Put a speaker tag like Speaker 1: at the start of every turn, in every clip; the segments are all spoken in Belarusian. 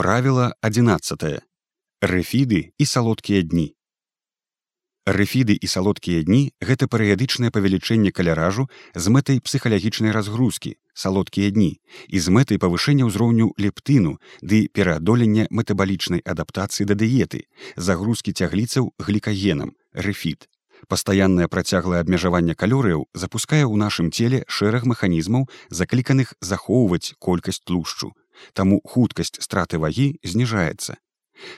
Speaker 1: Правіла 11. Рэфіды і салодкія дні. Рэфіды і салодкія дні гэта перыядычнае павелічэнне каляражу з мэтай псіхалагічнай разгрузкі, салодкія дні і з мэтай павышэння ўзроўню лептыну ды пераадолення метабалічнай адаптацыі да дыеты, загрузкі цягліцаў глікагенам, рэфід. Пастаяннае працяглае абмежаванне калорыяў запускае ў нашым целе шэраг механізмаў, закліканых захоўваць колькасць тлушчу, таму хуткасць страты вагі зніжаецца.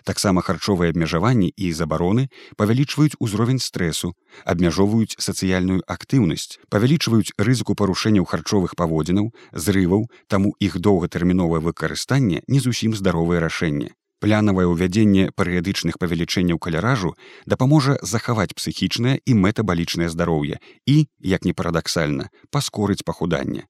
Speaker 1: Таксама харчовыя абмежаванні і забароны павялічваюць узровень стрэсу, абмяжоўваюць сацыяльную актыўнасць, павялічваюць рызыку парушэнняў харчовых паводзінаў, зрываў, таму іх доўгатэрміновае выкарыстанне не зусім здаровае рашэнне. Плянавае ўвядзенне перыядычных павелічэнняў каляражу дапаможа захаваць псіхічнае і метабалічнае здароўе і, як не парадаксальна, паскорыць пахуданне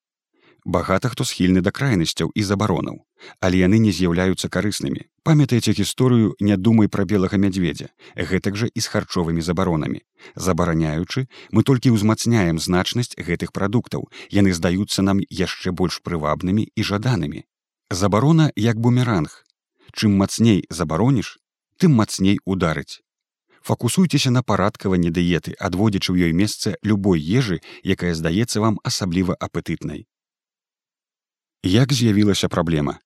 Speaker 1: багата хто схільны да крайнасцяў і забаронаў але яны не з'яўляюцца карыснымі. Памятаеце гісторыю не думай пра белага мядзведзя гэтак жа і з харчовымі забаронамі. Забараняючы мы толькі ўзмацняем значнасць гэтых прадуктаў. Яны здаюцца нам яшчэ больш прывабнымі і жаданымі. Забарона як бумеранг. Чым мацней забароніш тым мацней ударыць. Фокусуйцеся на парадкаванні дыеты адводзячы ў ёй месца любой ежы якая здаецца вам асабліва апетытнай Як з'явілася праблема?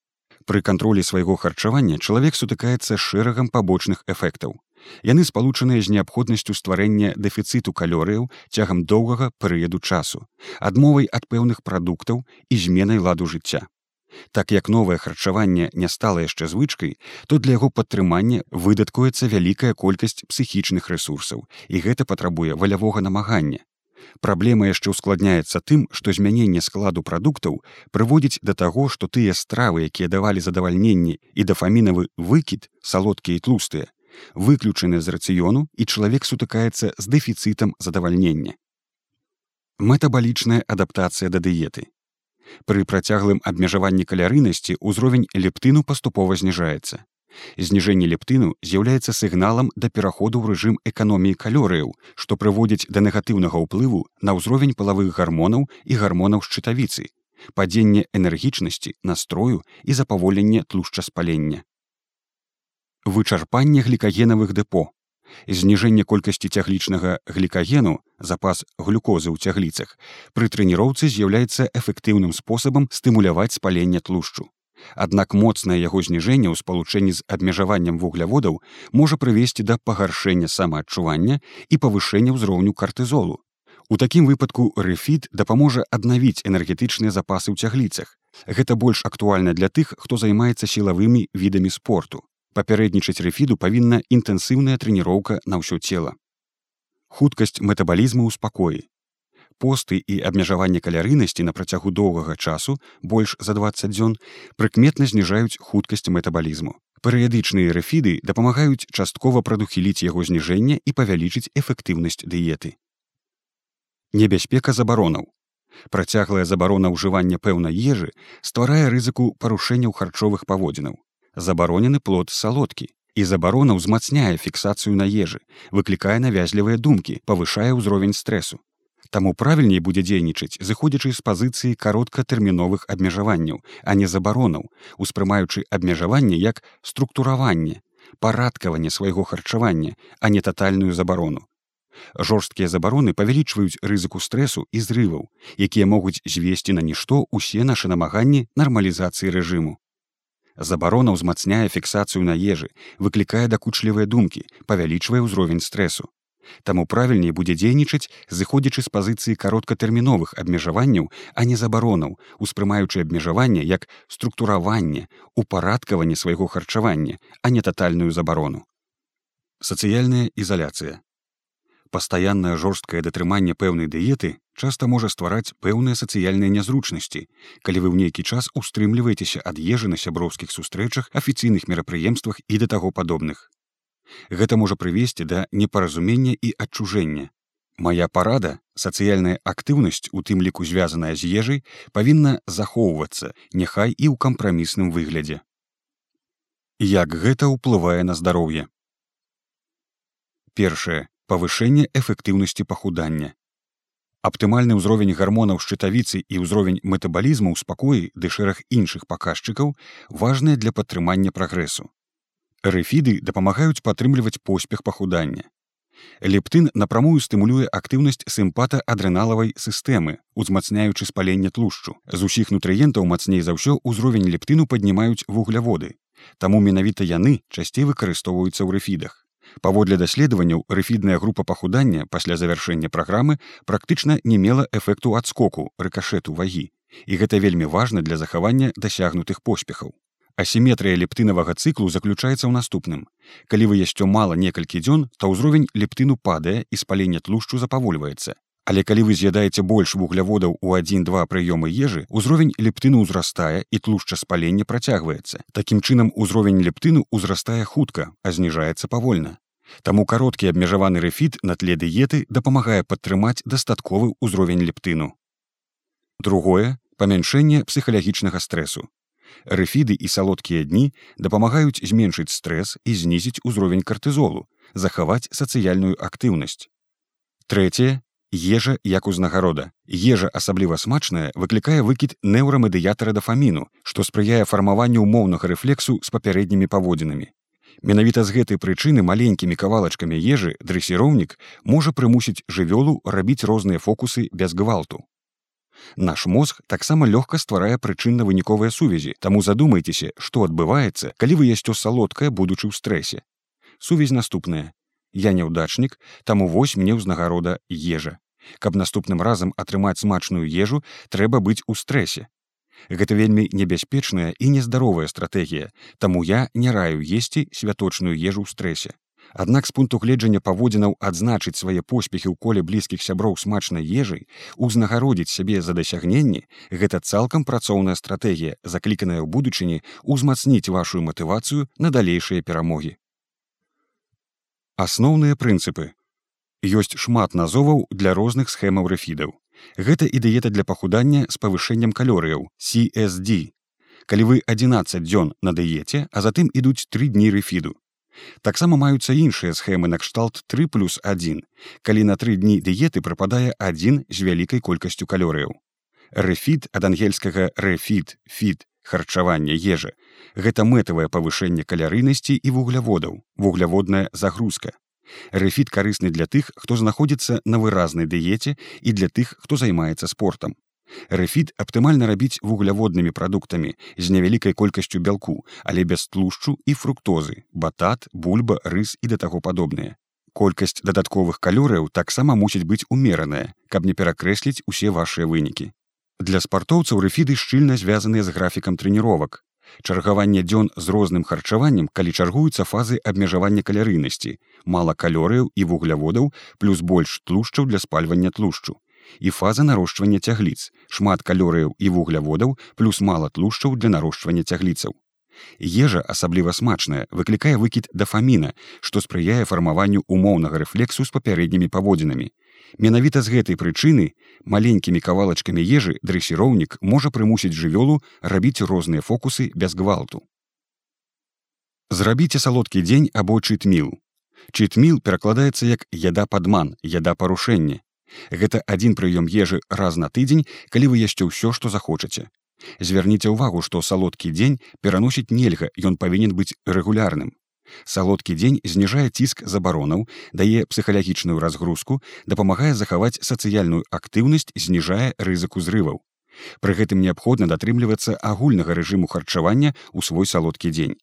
Speaker 1: Пры кантролі свайго харчавання чалавек сутыкаецца шэрагам пабочных эфектаў. Яны спалучаныя з неабходнасцю стварэння дэфіцыту калорыяў цягам доўгага перыяду часу, адмовай ад пэўных прадуктаў і зменай ладу жыцця. Так як новае харчаванне не стала яшчэ звычкай, то для яго падтрымання выдаткуецца вялікая колькасць псіхічных рэсурсаў і гэта патрабуе валявога намагання, Праблема яшчэ ўскладняецца тым, што змяненне складу прадуктаў прыводзіць да таго, што тыя стравы, якія давалі задавальненне і дафамінавы выкід салодкія і тлустыя, выключаны з рацыёну і чалавек сутыкаецца з дэфіцытам задавальнення. Метабалічная адаптацыя да дыеты. Пры працяглым абмежаванні калярынасці ўзровень лептыну паступова зніжаецца. Зніжэнне лептыну з'яўляецца сігналам да пераходу ў рэжым эканоміі калорыяў, што прыводзіць да негатыўнага ўплыву на ўзровень палавых гармонаў і гармонаў шчытавіцы, падзенне энергічнасці, настрою і запаволенне тлушчаспалення. Вычарпанне глікагенавых дэпо. Зніжэнне колькасці цяглічнага глікагену, запас глюкозы ў цягліцах, пры трэніроўцы з'яўляецца эфектыўным спосабам стымуляваць спалення тлушчу. Аднак моцнае яго зніжэнне ў спалучэнні з абмежаваннем вугляводаў можа прывесці да пагаршэння самаадчування і павышэння ўзроўню картызолу. У такім выпадку рэфіт дапаможа аднавіць энергетычныя запасы ў цягліцах. Гэта больш актуальна для тых, хто займаецца сілавымі відамі спорту. Папярэднічаць рэфіду павінна інтэнсіўная трэніроўка на ўсё цела. Хуткасць метабалізму ў спакоі посты і абмежаванне калярынасці на працягу доўгага часу больш за 20 дзён прыкметна зніжаюць хуткасць метабалізму. Перыядычныя рэфіды дапамагаюць часткова прадухіліць яго зніжэння і павялічыць эфектыўнасць дыеты. Небяспека забаронаў. Працяглая забарона ўжывання пэўнай ежы стварае рызыку парушэнняў харчовых паводзінаў. Забаронены плод салодкі і забарона ўзмацняе фіксацыю на ежы, выклікае навязлівыя думкі, павышае ўзровень стрэсу. Таму правільней будзе дзейнічаць, зыходзячы з пазіцыі кароткатэрміновых абмежаванняў, а не забаронаў, успрымаючы абмежаванне як структураванне, парадкаванне свайго харчавання, а не татальную забарону. Жорсткія забароны павялічваюць рызыку стрэсу і зрываў, якія могуць звесці на нішто ўсе нашы намаганні нармалізацыі рэжыму. Забарона ўзмацняе фіксацыю на ежы, выклікае дакучлівыя думкі, павялічвае ўзровень стрэсу. Таму правільней будзе дзейнічаць, зыходзячы з пазіцыі кароткатэрміновых абмежаванняў, а не забаронаў, успрымаючы абмежаванне як структураванне, упарадкаванне свайго харчавання, а не татальную забарону. Сацыяльная ізаляцыя. Пастаяннае жорсткае датрыманне пэўнай дыеты часта можа ствараць пэўныя сацыяльныя нязручнасці, калі вы ў нейкі час устрымліваецеся ад ежы на сяброўскіх сустрэчах афіцыйных мерапрыемствах і да таго падобных. Гэта можа прывесці да непаразумення і адчужэння. Мая парада, сацыяльная актыўнасць, у тым ліку звязаная з ежай, павінна захоўвацца, няхай і ў кампрамісным выглядзе. Як гэта ўплывае на здароўе? Першае павышэнне эфектыўнасці пахудання. Аптымальны ўзровень гармонаў шчытавіцы і ўзровень метабалізму ў спакоі ды шэраг іншых паказчыкаў важныя для падтрымання прагрэсу. Рэфіды дапамагаюць падтрымліваць поспех пахудання. Лептын напрамую стымулюе актыўнасць сімпата адрэналавай сістэмы, узмацняючы спаленне тлушчу. З усіх нутрыентаў мацней за ўсё ўзровень лептыну паднімаюць вугляводы. Таму менавіта яны часцей выкарыстоўваюцца ў рэфідах. Паводле даследаванняў рэфідная група пахудання пасля завяршэння праграмы практычна не мела эфекту адскоку рэкашэту вагі. І гэта вельмі важна для захавання дасягнутых поспехаў. Асіметрыя лептынавага цыклу заключаецца ў наступным. Калі вы ясцё мала некалькі дзён, то ўзровень лептыну падае і спаленне тлушчу запавольваецца. Але калі вы з'ядаеце больш вугляводаў у адзін-два прыёмы ежы, узровень лептыну ўзрастае і тлушча спалення працягваецца. Такім чынам узровень лептыну ўзрастае хутка, а зніжаецца павольна. Таму кароткі абмежаваны рэфіт на тле дыеты дапамагае падтрымаць дастатковы ўзровень лептыну. Другое памяншэнне псіхалагічнага стрэсу. Рэфіды і салодкія дні дапамагаюць зменшыць стрэс і знізіць узровень картызолу, захаваць сацыяльную актыўнасць. Трэцяе ежа як узнагарода. Ежа асабліва смачная выклікае выкід неўрамедыятара дафаміну, што спрыяе фармаванню умоўнага рэфлексу з папярэднімі паводзінамі. Менавіта з гэтай прычыны маленькімі кавалачкамі ежы дресіроўнік можа прымусіць жывёлу рабіць розныя фокусы без гвалту. Наш мозг таксама лёгка стварае прычынна-выніковыя сувязі, таму задумайцеся, што адбываецца, калі вы ясцё салодкае, будучы ў стрэсе. Сувязь наступная. Я няўдачнік, таму вось мне ўзнагарода ежа. Каб наступным разам атрымаць смачную ежу, трэба быць у стрэсе. Гэта вельмі небяспечная і нездаровая стратэгія, Таму я не раю есці святочную ежу ў стрэсе. Аднак з пункту гледжання паводзінаў адзначыць свае поспехі ў коле блізкіх сяброў смачнай ежай, узнагародзіць сябе за дасягненні, гэта цалкам працоўная стратэгія, закліканая ў будучыні узмацніць вашу матывацыю на далейшыя перамогі. Асноўныя прынцыпы. Ёсць шмат назоваў для розных схемаў рэфідаў. Гэта і дыета для пахудання з павышэннем калорыяў CSD. Калі вы 11 дзён на дыеце, а затым ідуць тры дні рэфіду. Таксама маюцца іншыя схемы накшталт 3 плюс 1, калі на тры дні дыеты прападае адзін з вялікай колькасцю калорыяў. Рэфід ад ангельскага рэфід, фід, харчавання ежа. Гэта мэтавае павышэнне калярыйнасці і вугляводаў, вугляводная загрузка. Рэфіт карысны для тых, хто знаходзіцца на выразнай дыеце і для тых, хто займаецца спортам. Рэфіт аптымальна рабіць вугляводнымі прадуктамі з невялікай колькасцю бялку, але без тлушчу і фруктозы, батат, бульба, рыс і да таго падобныя. Колькасць дадатковых калорыяў таксама мусіць быць умераная, каб не перакрэсліць усе вашыя вынікі. Для спартоўцаў рэфіды шчыльна звязаныя з графікам трэніровак, Чаргаванне дзён з розным харчаваннем, калі чаргуюцца фазы абмежавання калярыйнасці, мала калорыяў і вугляводаў плюс больш тлушчаў для спальвання тлушчу. І фаза нарошчвання цягліц, шмат калорыяў і вугляводаў плюс мала тлушчаў для нарошчвання цягліцаў. Ежа асабліва смачная выклікае выкід дафаміна, што спрыяе фармаванню умоўнага рэфлексу з папярэднімі паводзінамі. Менавіта з гэтай прычыны маленькімі кавалачкамі ежы дрэсіроўнік можа прымусіць жывёлу рабіць розныя фокусы без гвалту. Зрабіце салодкі дзень або чытміл. Чытміл перакладаецца як яда падман, яда парушэнне. Гэта адзін прыём ежы раз на тыдзень, калі вы яшце ўсё, што захочаце. Звярніце ўвагу, што салодкі дзень пераносіць нельга, ён павінен быць рэгулярным. Салодкі дзень зніжае ціск забаронаў, дае псіхалагічную разгрузку, дапамагае захаваць сацыяльную актыўнасць, зніжае рызыку зрываў. Пры гэтым неабходна датрымлівацца агульнага рэжыму харчавання ў свой салодкі дзень.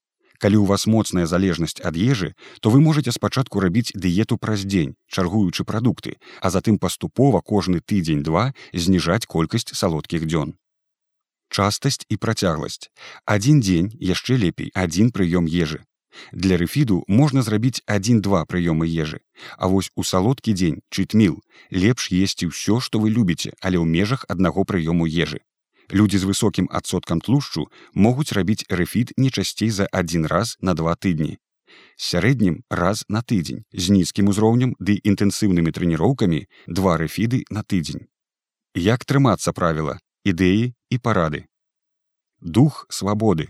Speaker 1: Калі ў вас моцная залежнасць ад ежы, то вы можете спачатку рабіць дыету праз дзень, чаргуючы прадукты, а затым паступова кожны тыдзень-два зніжаць колькасць салодкіх дзён. Частасць і працягласць. Адзін дзень яшчэ лепей адзін прыём ежы. Для рэфіду можна зрабіць адзін-два прыёмы ежы. А вось у салодкі дзень чытміл лепш есці ўсё, што вы любіце, але ў межах аднаго прыёму ежы. Людзі з высокім адсоткам тлушчу могуць рабіць рэфід не часцей за адзін раз на два тыдні. сярэднім раз на тыдзень з нізкім узроўнем ды інтэнсіўнымі трэніроўкамі два рэфіды на тыдзень. Як трымацца правіла, ідэі і парады. Дух свабоды.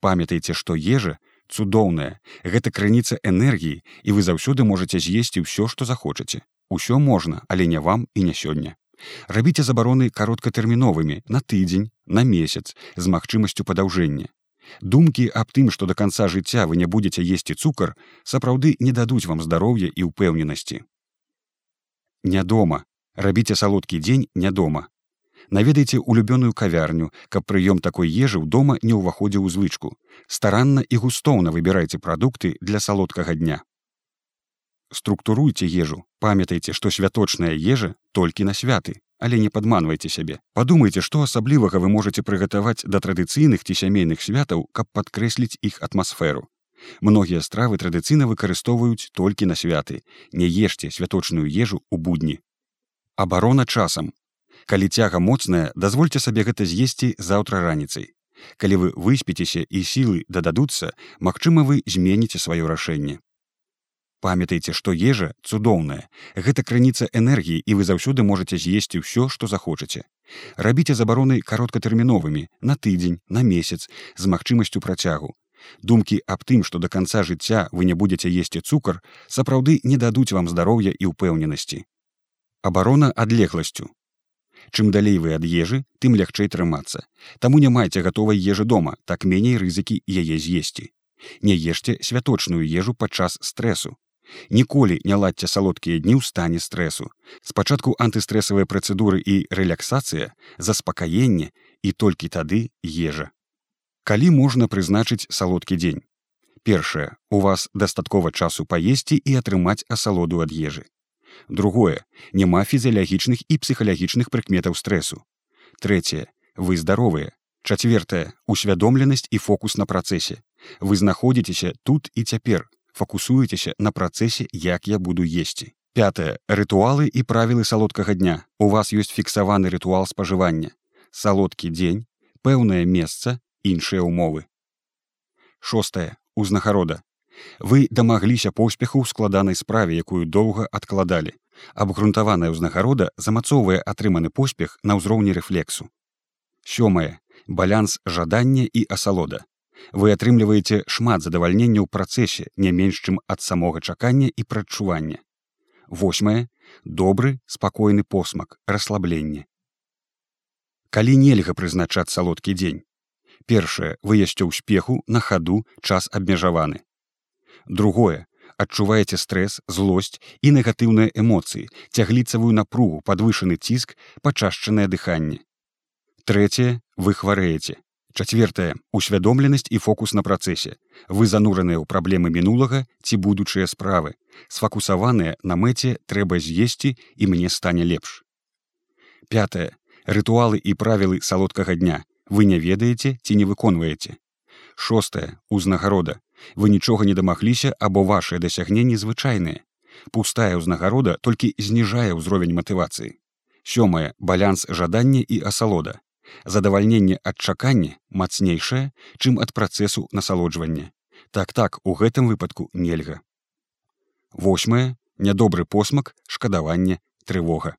Speaker 1: Памятайце, што ежа цудоўная гэта крыніца энергіі і вы заўсёды можете з'есці ўсё што захочаце Усё можна, але не вам і не сёння. Рабіце забароны кароткатэрміновымі на тыдзень, на месяц з магчымасцю падаўжэння. Думкі аб тым, што да канца жыцця вы не будзеце есці цукар, сапраўды не дадуць вам здароўя і ўпэўненасці. Нядома, рабіце салодкі дзень нядома. Наведайце улюбёную кавярню, каб прыём такой ежы ў дома не ўваходзіў у звычку. Старанна і густоўна выбірайце прадукты для салодкага дня. Структуруйце ежу, памятайце, што святочная ежа толькі на святы, але не падманвайце сябе. Падумайце, што асаблівага вы можаце прыгатаваць да традыцыйных ці сямейных святаў, каб падкрэсліць іх атмасферу. Многія стравы традыцыйна выкарыстоўваюць толькі на святы. Не ешце святочную ежу ў будні. Абарона часам калі цяга моцная дазвольце сабе гэта з'есці заўтра раніцай калі вы выспіцеся і сілы дададуцца магчыма вы зменіце сваё рашэнне памятайце што ежа цудоўная гэта крыніца энергіі і вы заўсёды можаце з'есці ўсё што захочаце рабіце забароны кароткатэрміновымі на тыдзень на месяц з магчымасцю працягу думкі аб тым што да канца жыцця вы не будзеце есці цукар сапраўды не дадуць вам здароўя і ўпэўненасці абарона адлегласцю Чым далей вы ад ежы, тым лягчэй трымацца. Таму не майце гатовай ежы дома, так меней рызыкі яе з'есці. Не ешце святочную ежу падчас стрэсу. Ніколі не ладзьце салодкія дні ў стане стрэсу. Спачатку антыстрэсавыя працэдуры і рэляксацыя, заспакаенне і толькі тады ежа. Калі можна прызначыць салодкі дзень. Першае, у вас дастаткова часу паесці і атрымаць асалоду ад ежы другое няма фізіялагічных і псіхалагічных прыкметаў стрэсу трэцяе вы здаровыя чацвертае усвядомленасць і фокус на працэсе вы знаходзіцеся тут і цяпер фокусуецеся на працэсе як я буду есці. Пятое рытуалы і правілы салодкага дня. У вас ёсць фіксаваны рытуал спажывання. Салодкі дзень пэўнае месца іншыя ўмовы. Шостае. Узнагарода. Вы дамагліся поспеху ў складанай справе, якую доўга адкладалі. Абгрунтаваная ўзнагарода замацоўвае атрыманы поспех на ўзроўні рэфлексу. Сёмае. Балянс жадання і асалода. Вы атрымліваеце шмат задавальнення ў працэсе не менш чым ад самога чакання і прадчування. Восьмае. Добры спакойны посмак расслабленне. Калі нельга прызначаць салодкі дзень. Першае. Выясце ўспеху на хаду час абмежаваны. Другое. Адчуваеце стрэс злосць і негатыўныя эмоцыі цягліцавую напругу падвышаны ціск пачашчанае дыханне. Трэцяе. Вы хварэеце чацвертае усвядомленасць і фокус на працэсе. Вы занураныя ў праблемы мінулага ці будучыя справы. Сфакусаваныя на мэце трэба з'есці і мне стане лепш. Пятое рытуалы і правілы салодкага дня. Вы не ведаеце ці не выконваеце. Шостае узнагарода. Вы нічога не дамагліся або вашыя дасягненні звычайныя. Пустая ўзнагарода толькі зніжае ўзровень матывацыі. Сёмае балянс жадання і асалода задавальненне ад чакання мацнейшае чым ад працэсу насалоджвання. Так так у гэтым выпадку нельга. Восьмае. Нядобры посмак шкадаванне трывога